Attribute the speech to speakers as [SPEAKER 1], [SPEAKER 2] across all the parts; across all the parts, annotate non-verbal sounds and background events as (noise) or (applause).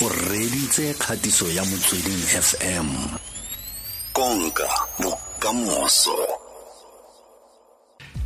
[SPEAKER 1] o reditse kgatiso ya motsweding fm konka bokamoso.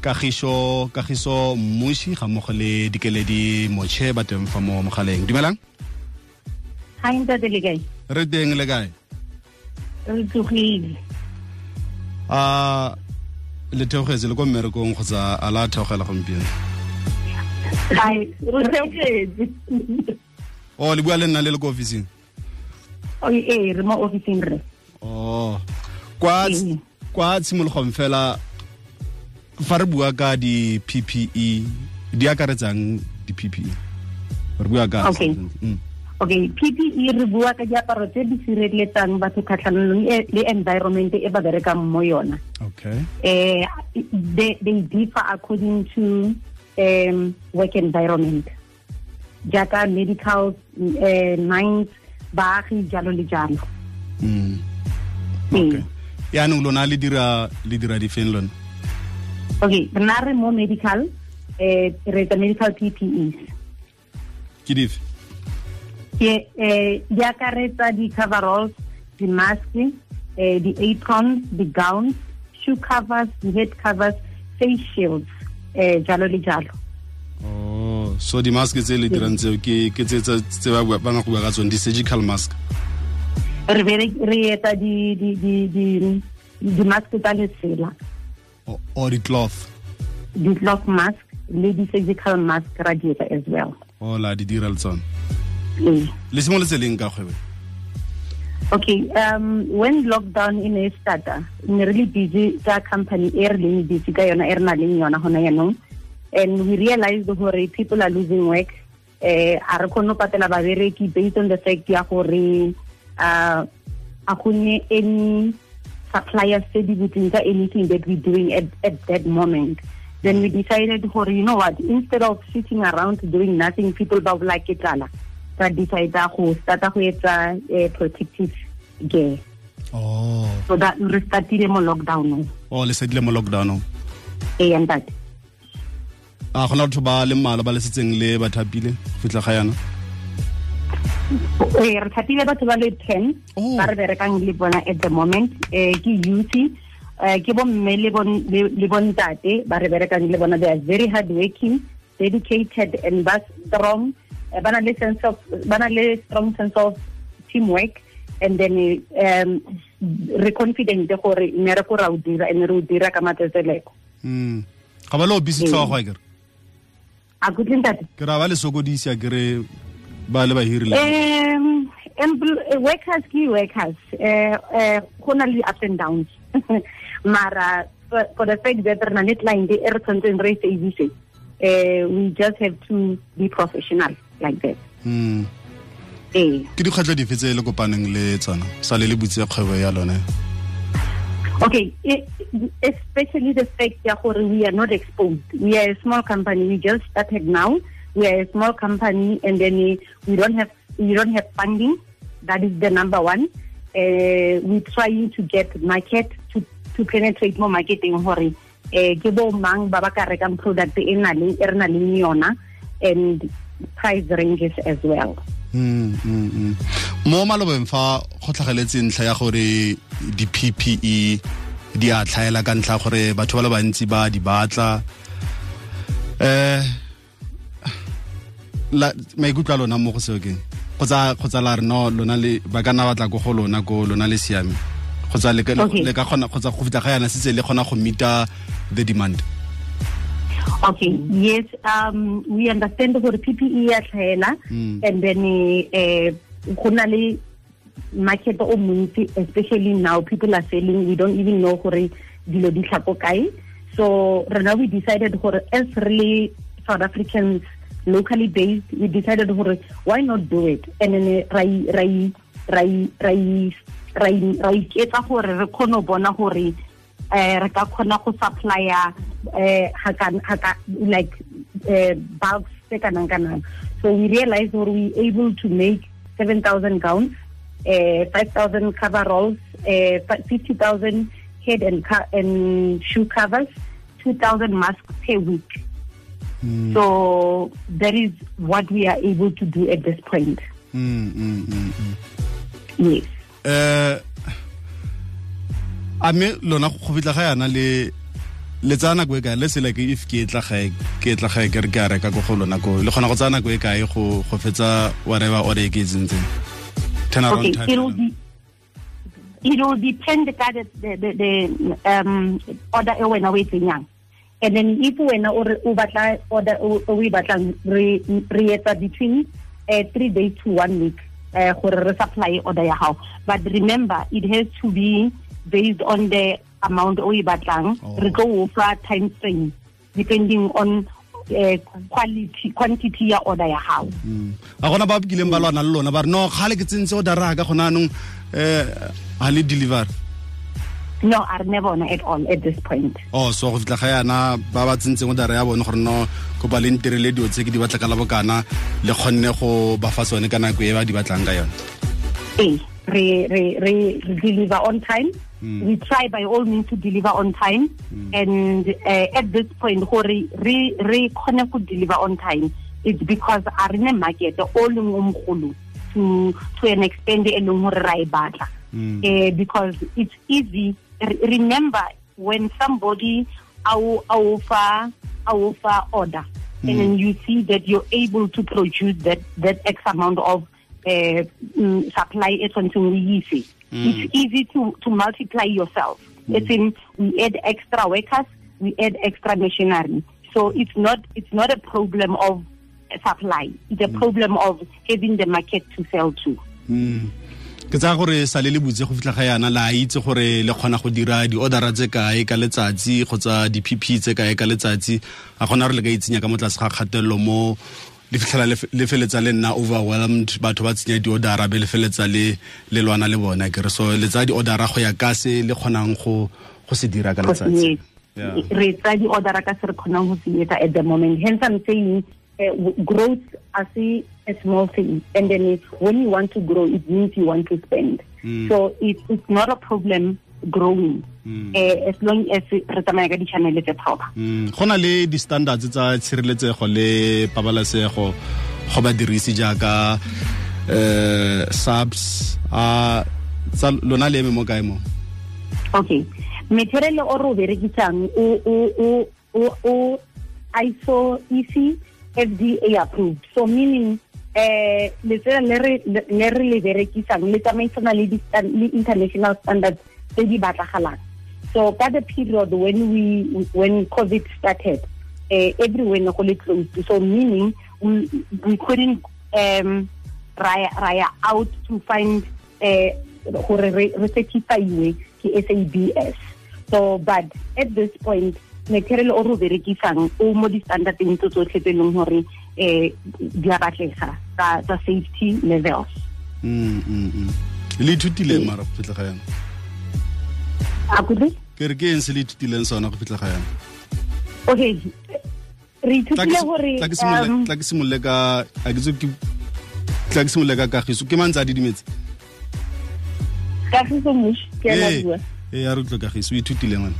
[SPEAKER 2] Kagiso kagiso mmusi ga mmogo le dikeledi motšhe ba teng fa mo mogaleng. Dumelang? Re teng le kae?
[SPEAKER 3] Re tsogile.
[SPEAKER 2] a le theogetse le ko mmerekong kgotsa a la theogela gompieno. O le bua le nna le le ko officing
[SPEAKER 3] ee eh re mo officing re.
[SPEAKER 2] o kwa
[SPEAKER 3] Ee.
[SPEAKER 2] kwa tshimologong fela fa re bua ka di-ppe di akaretsang di-ppe re bua ka
[SPEAKER 3] Okay.
[SPEAKER 2] Mm.
[SPEAKER 3] Okay, PPE re bua ka diaparo tse di sireletsang batho kgatlhanong le le environment e ba berekang mo yona.
[SPEAKER 2] okay
[SPEAKER 3] Eh they, they differ according to um work environment. Jaaka medical eh mines baagi jalo le jalo.
[SPEAKER 2] Mm. Okay yaanong lona le dira le dira difeng lona
[SPEAKER 3] Okay, rena re mo medical eh re etsa medical PPEs.
[SPEAKER 2] ke dife
[SPEAKER 3] ke eh di akaretsa di-coveralls di-mask eh di-aprons di-gowns shoe covers di-head covers face shields eh jalo le jalo
[SPEAKER 2] so di-mask tse le dirang tseo ke ke tse tse ba bua- ba na go bua ka tsone di-surgical mask.
[SPEAKER 3] Re re etsa di di di di di-mask tsa lesela
[SPEAKER 2] tsela o di-cloth
[SPEAKER 3] di-cloth mask le di-surgical mask ra di etsa as well.
[SPEAKER 2] Ola la di dira le tsone.
[SPEAKER 3] Le simo
[SPEAKER 2] le tseleng leng ka kgwebe
[SPEAKER 3] Okay, um, when lockdown in e starta, ne re le busy ka company e re leng busy ka yona e re na leng yona gona yaanong and we realized gore people are losing work. Eh a re kgone go patela babereki based on the fact ya gore uh, a gonne any suppliers tse di butseng ka anything that we're doing at, at that moment. Then we decided gore you know what instead of sitting around doing nothing people ba bola ke tlala. Ra decide go starta go etsa eh, protective gear.
[SPEAKER 2] Oh.
[SPEAKER 3] So that re startile mo lockdown
[SPEAKER 2] o le sedile mo lockdownong.
[SPEAKER 3] E yang tate
[SPEAKER 2] a gona batho ba le mmala ba le setseng le bathapile go fitlha ga yana?
[SPEAKER 3] Eh, re thapile batho ba le ten
[SPEAKER 2] Oh.
[SPEAKER 3] ba re berekang le bona at the moment. Eh ke youth eh ke bomme le bon le le bontate ba re berekang le bona. They are very hard working dedicated and ba strong. Eh, ba na le sense of ba na le strong sense of teamwork. And then um re confident gore mmereko ra o dira and re o dira ka matsetseleko.
[SPEAKER 2] Mm ga ba le o busy tlhogo kere
[SPEAKER 3] a kutleng tate
[SPEAKER 2] ke ra ba le sokodisa kere ba le ba hirile
[SPEAKER 3] Um, workers ke workers. Eh, eh, go na le up and downs. (laughs) Mara, for, the fact that re na le client e re tshwantseng re e service, eh, we just have to be professional like that.
[SPEAKER 2] mm
[SPEAKER 3] Eh.
[SPEAKER 2] ke dikgwetlho dife tse le kopaneng le tsona sa le le butse kgwebo ya lone
[SPEAKER 3] Okay, especially the fact that we are not exposed. We are a small company. We just started now. We are a small company, and then we, don't have we don't have funding. That is the number one. Uh, we're trying to get market to to penetrate more marketing. Hore, ke bo mang ba product yona and price ranges as well.
[SPEAKER 2] Mm, mm, mm. mo malobeng fa go tlhageletse ntlha ya gore di-ppe di a tlhaela ka ntlha gore batho ba le bantsi ba di batla. Eh la maikutlo a lona mo go seo keng kgotsa la re no lona le ba ka nna batla ko go lona ko lona le siame. Kgotsa le ka le ka kgona kgotsa go fitla ga yana setse le kgona go meeta the demand
[SPEAKER 3] Okay, yes, um, we understand gore PPE ya tlhaela
[SPEAKER 2] Mm.
[SPEAKER 3] and then eh go na le market o montsi especially now people are selling we don't even know gore dilo di tlhako kae so rena we decided gore as really South Africans locally based we decided gore why not do it and then eh, ra i- ra i- ra i- ra i- ra i- iketsa gore re kgone bona gore eh re ka kgona go supplya eh ha kan ha ka like eh bulks tse kanang kanang. So we realized that we able to make 7000 gowns eh 5000 coveralls eh 50000 head and and shoe covers 2000 masks per week. So that is what we are able to do at this point.
[SPEAKER 2] Mm, mm, mm, mm.
[SPEAKER 3] yes.
[SPEAKER 2] Eh a me lona go fitla ga yana le le tsaya nako e kae? Le sela ke if ke tla gae ke tla gae ke re ke a reka ko go lona ko le kgona go tsaya nako e kae go go fetsa whatever order e ke e tsentseng? Turnaround
[SPEAKER 3] okay
[SPEAKER 2] time
[SPEAKER 3] it will depend ka the the, the, um order e wena o e tsenyang. And then if wena o batla order o e batlang re etsa between uh, three days to one week uh, gore re supply order ya gago but remember it has to be based on the amount o e batlang
[SPEAKER 2] Oh.
[SPEAKER 3] re tlo o fa time frame depending on uh, quality quantity ya order ya gago
[SPEAKER 2] a gona ba kileng ba lwana le lona ba re no gale ke tsentse o dara ka gona anong eh ha le deliver
[SPEAKER 3] no are never on at all at this point.
[SPEAKER 2] Oh so go fitla ga yana ba ba tsentseng o dara ya bone gore no ko ba le ntirele dio tse ke di batla ka la bokana le kgonne go ba fa tsone ka nako e ba di batlang ka yone.
[SPEAKER 3] Eh, re, re, re, re deliver on time. We try by all means to deliver on time. And uh, at this point, gore re, re kgone go deliver on time, it's because our market all umkhulu to to an extent e leng ra e batla. Eh, because it's easy. Re- Remember, when somebody au offer offer order, and then you see that you're able to produce that that X amount of uh, mm, supply e tshwanetseng o ise. It's easy to to multiply yourself. It's in we add extra workers, we add extra machinery. So it's not it's not a problem of supply. It's a problem of having the market to sell to.
[SPEAKER 2] ke tsaya gore sa le le butse go fitlha ga yana la itse gore le kgona go dira di-ordera tse kae ka letsatsi kgotsa di-pp tse kae ka letsatsi a kgona gore le ka itsenya ka mo tlase ga kgatelelo mo le fitlhela le feletsa le nna overwhelmed batho ba tsenya di-ordera be le feletsa le le lwana le bona kere so le tsa di-ordera go ya ka se le kgonang go go se dira ka letsatsi.
[SPEAKER 3] Re tsa di-order ka se re kgonang go se etsa at the moment. Hence i'm saying uh, growth as a, a small thing and then when you want to grow it means you want to spend. So it, it's not a problem growing. Uh, as long as re tsamaya ka di-channel tse proper
[SPEAKER 2] Mm, go na le di-standards tsa tshireletsego le pabalesego go badirisi jaaka um subs a tsa lona le eme mo kae mo?
[SPEAKER 3] Okay. Material o re o berekisang o ISO EC FDA approved. So meaning um letsela le re le berekisang le tsamaisana le international standards tse di batlagalang. So ka the period when we when covid started uh, everywhere ne go le closed. So meaning we, we couldn't um raya raya out to find uh gore re certifyiwe ke SABS so but at this point material o re o berekisang o mo di-standardeng tse tsotlhe tse e leng gore eh di a batlega tsa safety levels.
[SPEAKER 2] Mm, mm, mm. le ithutile mara go fitlha ga yana ke re ke eng se le ithutileng sona go fitlha ga yana?
[SPEAKER 3] Okay. Re ithutile gore
[SPEAKER 2] tla ke simolole-
[SPEAKER 3] um,
[SPEAKER 2] tla ke simolole ka a ke ke- tla ke simolole ka kagiso. Ke mantse a didimetse?
[SPEAKER 3] Kagiso mosh ke
[SPEAKER 2] Ee,
[SPEAKER 3] bua
[SPEAKER 2] e ya re utlwe kagiso o ithutile ngwana.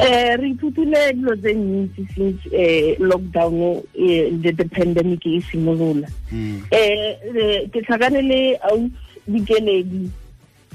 [SPEAKER 3] Eh re ithutile dilo tse ntsi since eh lockdown eh the, the pandemic e simolola.
[SPEAKER 2] Mm.
[SPEAKER 3] eh eh, ke tlhakane le au dikeledi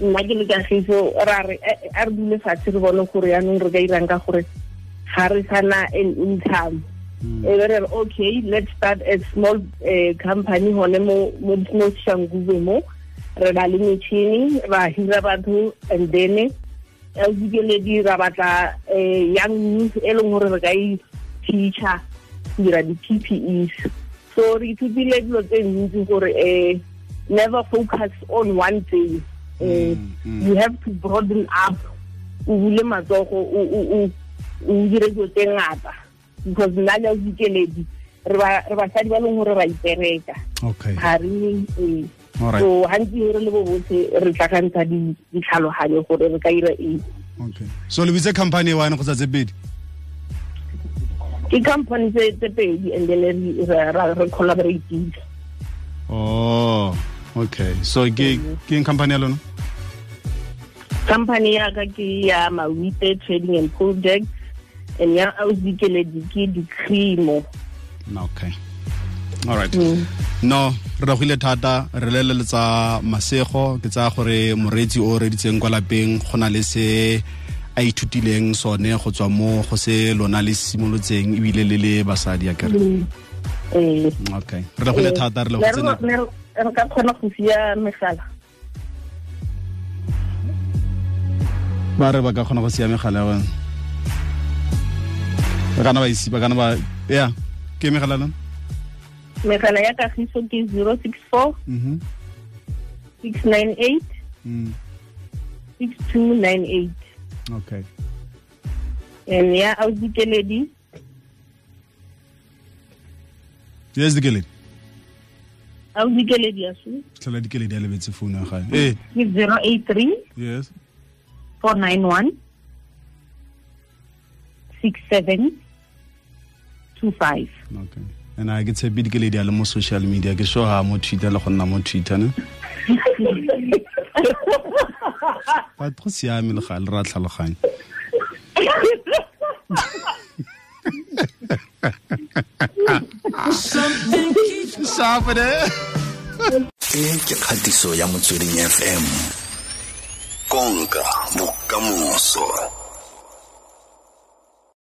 [SPEAKER 3] nna ke le kagiso ra re eh, a re dule fatshe re bone gore yaanong re ka irang ka gore ga re sana an income. E be re re okay let's start a small uh, company gone mo mo shanguve mo. Re na le metšhini ra hira batho and then el dikeledi ra batla young youth e leng gore re ka e teacher go dira di-PPEs so re ithutile dilo tse ntsi gore eh, never focus on one thing eh, you have to broaden up. O bule matsogo o dire dilo tse ngata. Because nna le dikeledi re ba- re basadi ba leng gore ra ipereka.
[SPEAKER 2] Okay.
[SPEAKER 3] Ga re eh, so gantsi re le bo botlhe re tlakantsha di- ditlhaloganyo gore re ka ira eng.
[SPEAKER 2] Okay. So le bitse company e wine kgotsa tse pedi?
[SPEAKER 3] Ke company tse tse pedi and then re- re ra- re collaboratile
[SPEAKER 2] oh okay. So ke ke company ya lona
[SPEAKER 3] company ya ka ke ya mawite trading and projects and ya ausdikeledi ke
[SPEAKER 2] okay. All right.
[SPEAKER 3] Mm.
[SPEAKER 2] no re ragile thata re masego ke tsaya gore moreetsi o reditseng kwa lapeng go na le se a ithutileng sone go tswa mo go se lona le simolotseng ebile le le basadi ya kere
[SPEAKER 3] eh.
[SPEAKER 2] Okay. Re ragile thata re le go tsena
[SPEAKER 3] re ka kgona go sia megala
[SPEAKER 2] ba re ba ka kgona go sia megala ya ba kana ba isi ba kana ba ya ke megala lana
[SPEAKER 3] megala ya kagiso ke 064
[SPEAKER 2] mhm.
[SPEAKER 3] 698
[SPEAKER 2] mm.
[SPEAKER 3] 6298
[SPEAKER 2] okay.
[SPEAKER 3] And ya audikeledi
[SPEAKER 2] yes dikeledi.
[SPEAKER 3] Audikeledi ya su
[SPEAKER 2] tlhola dikeledi a lebetse founu ya gae. Eh.
[SPEAKER 3] Ke 083
[SPEAKER 2] yes
[SPEAKER 3] 491 6725
[SPEAKER 2] okay. And a ke tshepe dikeledi a le mo social media. Ke sure ha mo twitter le go nna mo twitter ne ba go siame le ga le ra tlhaloganya sharp
[SPEAKER 1] e eh? (laughs) ke kgatiso ya motsweding fm konka bokamoso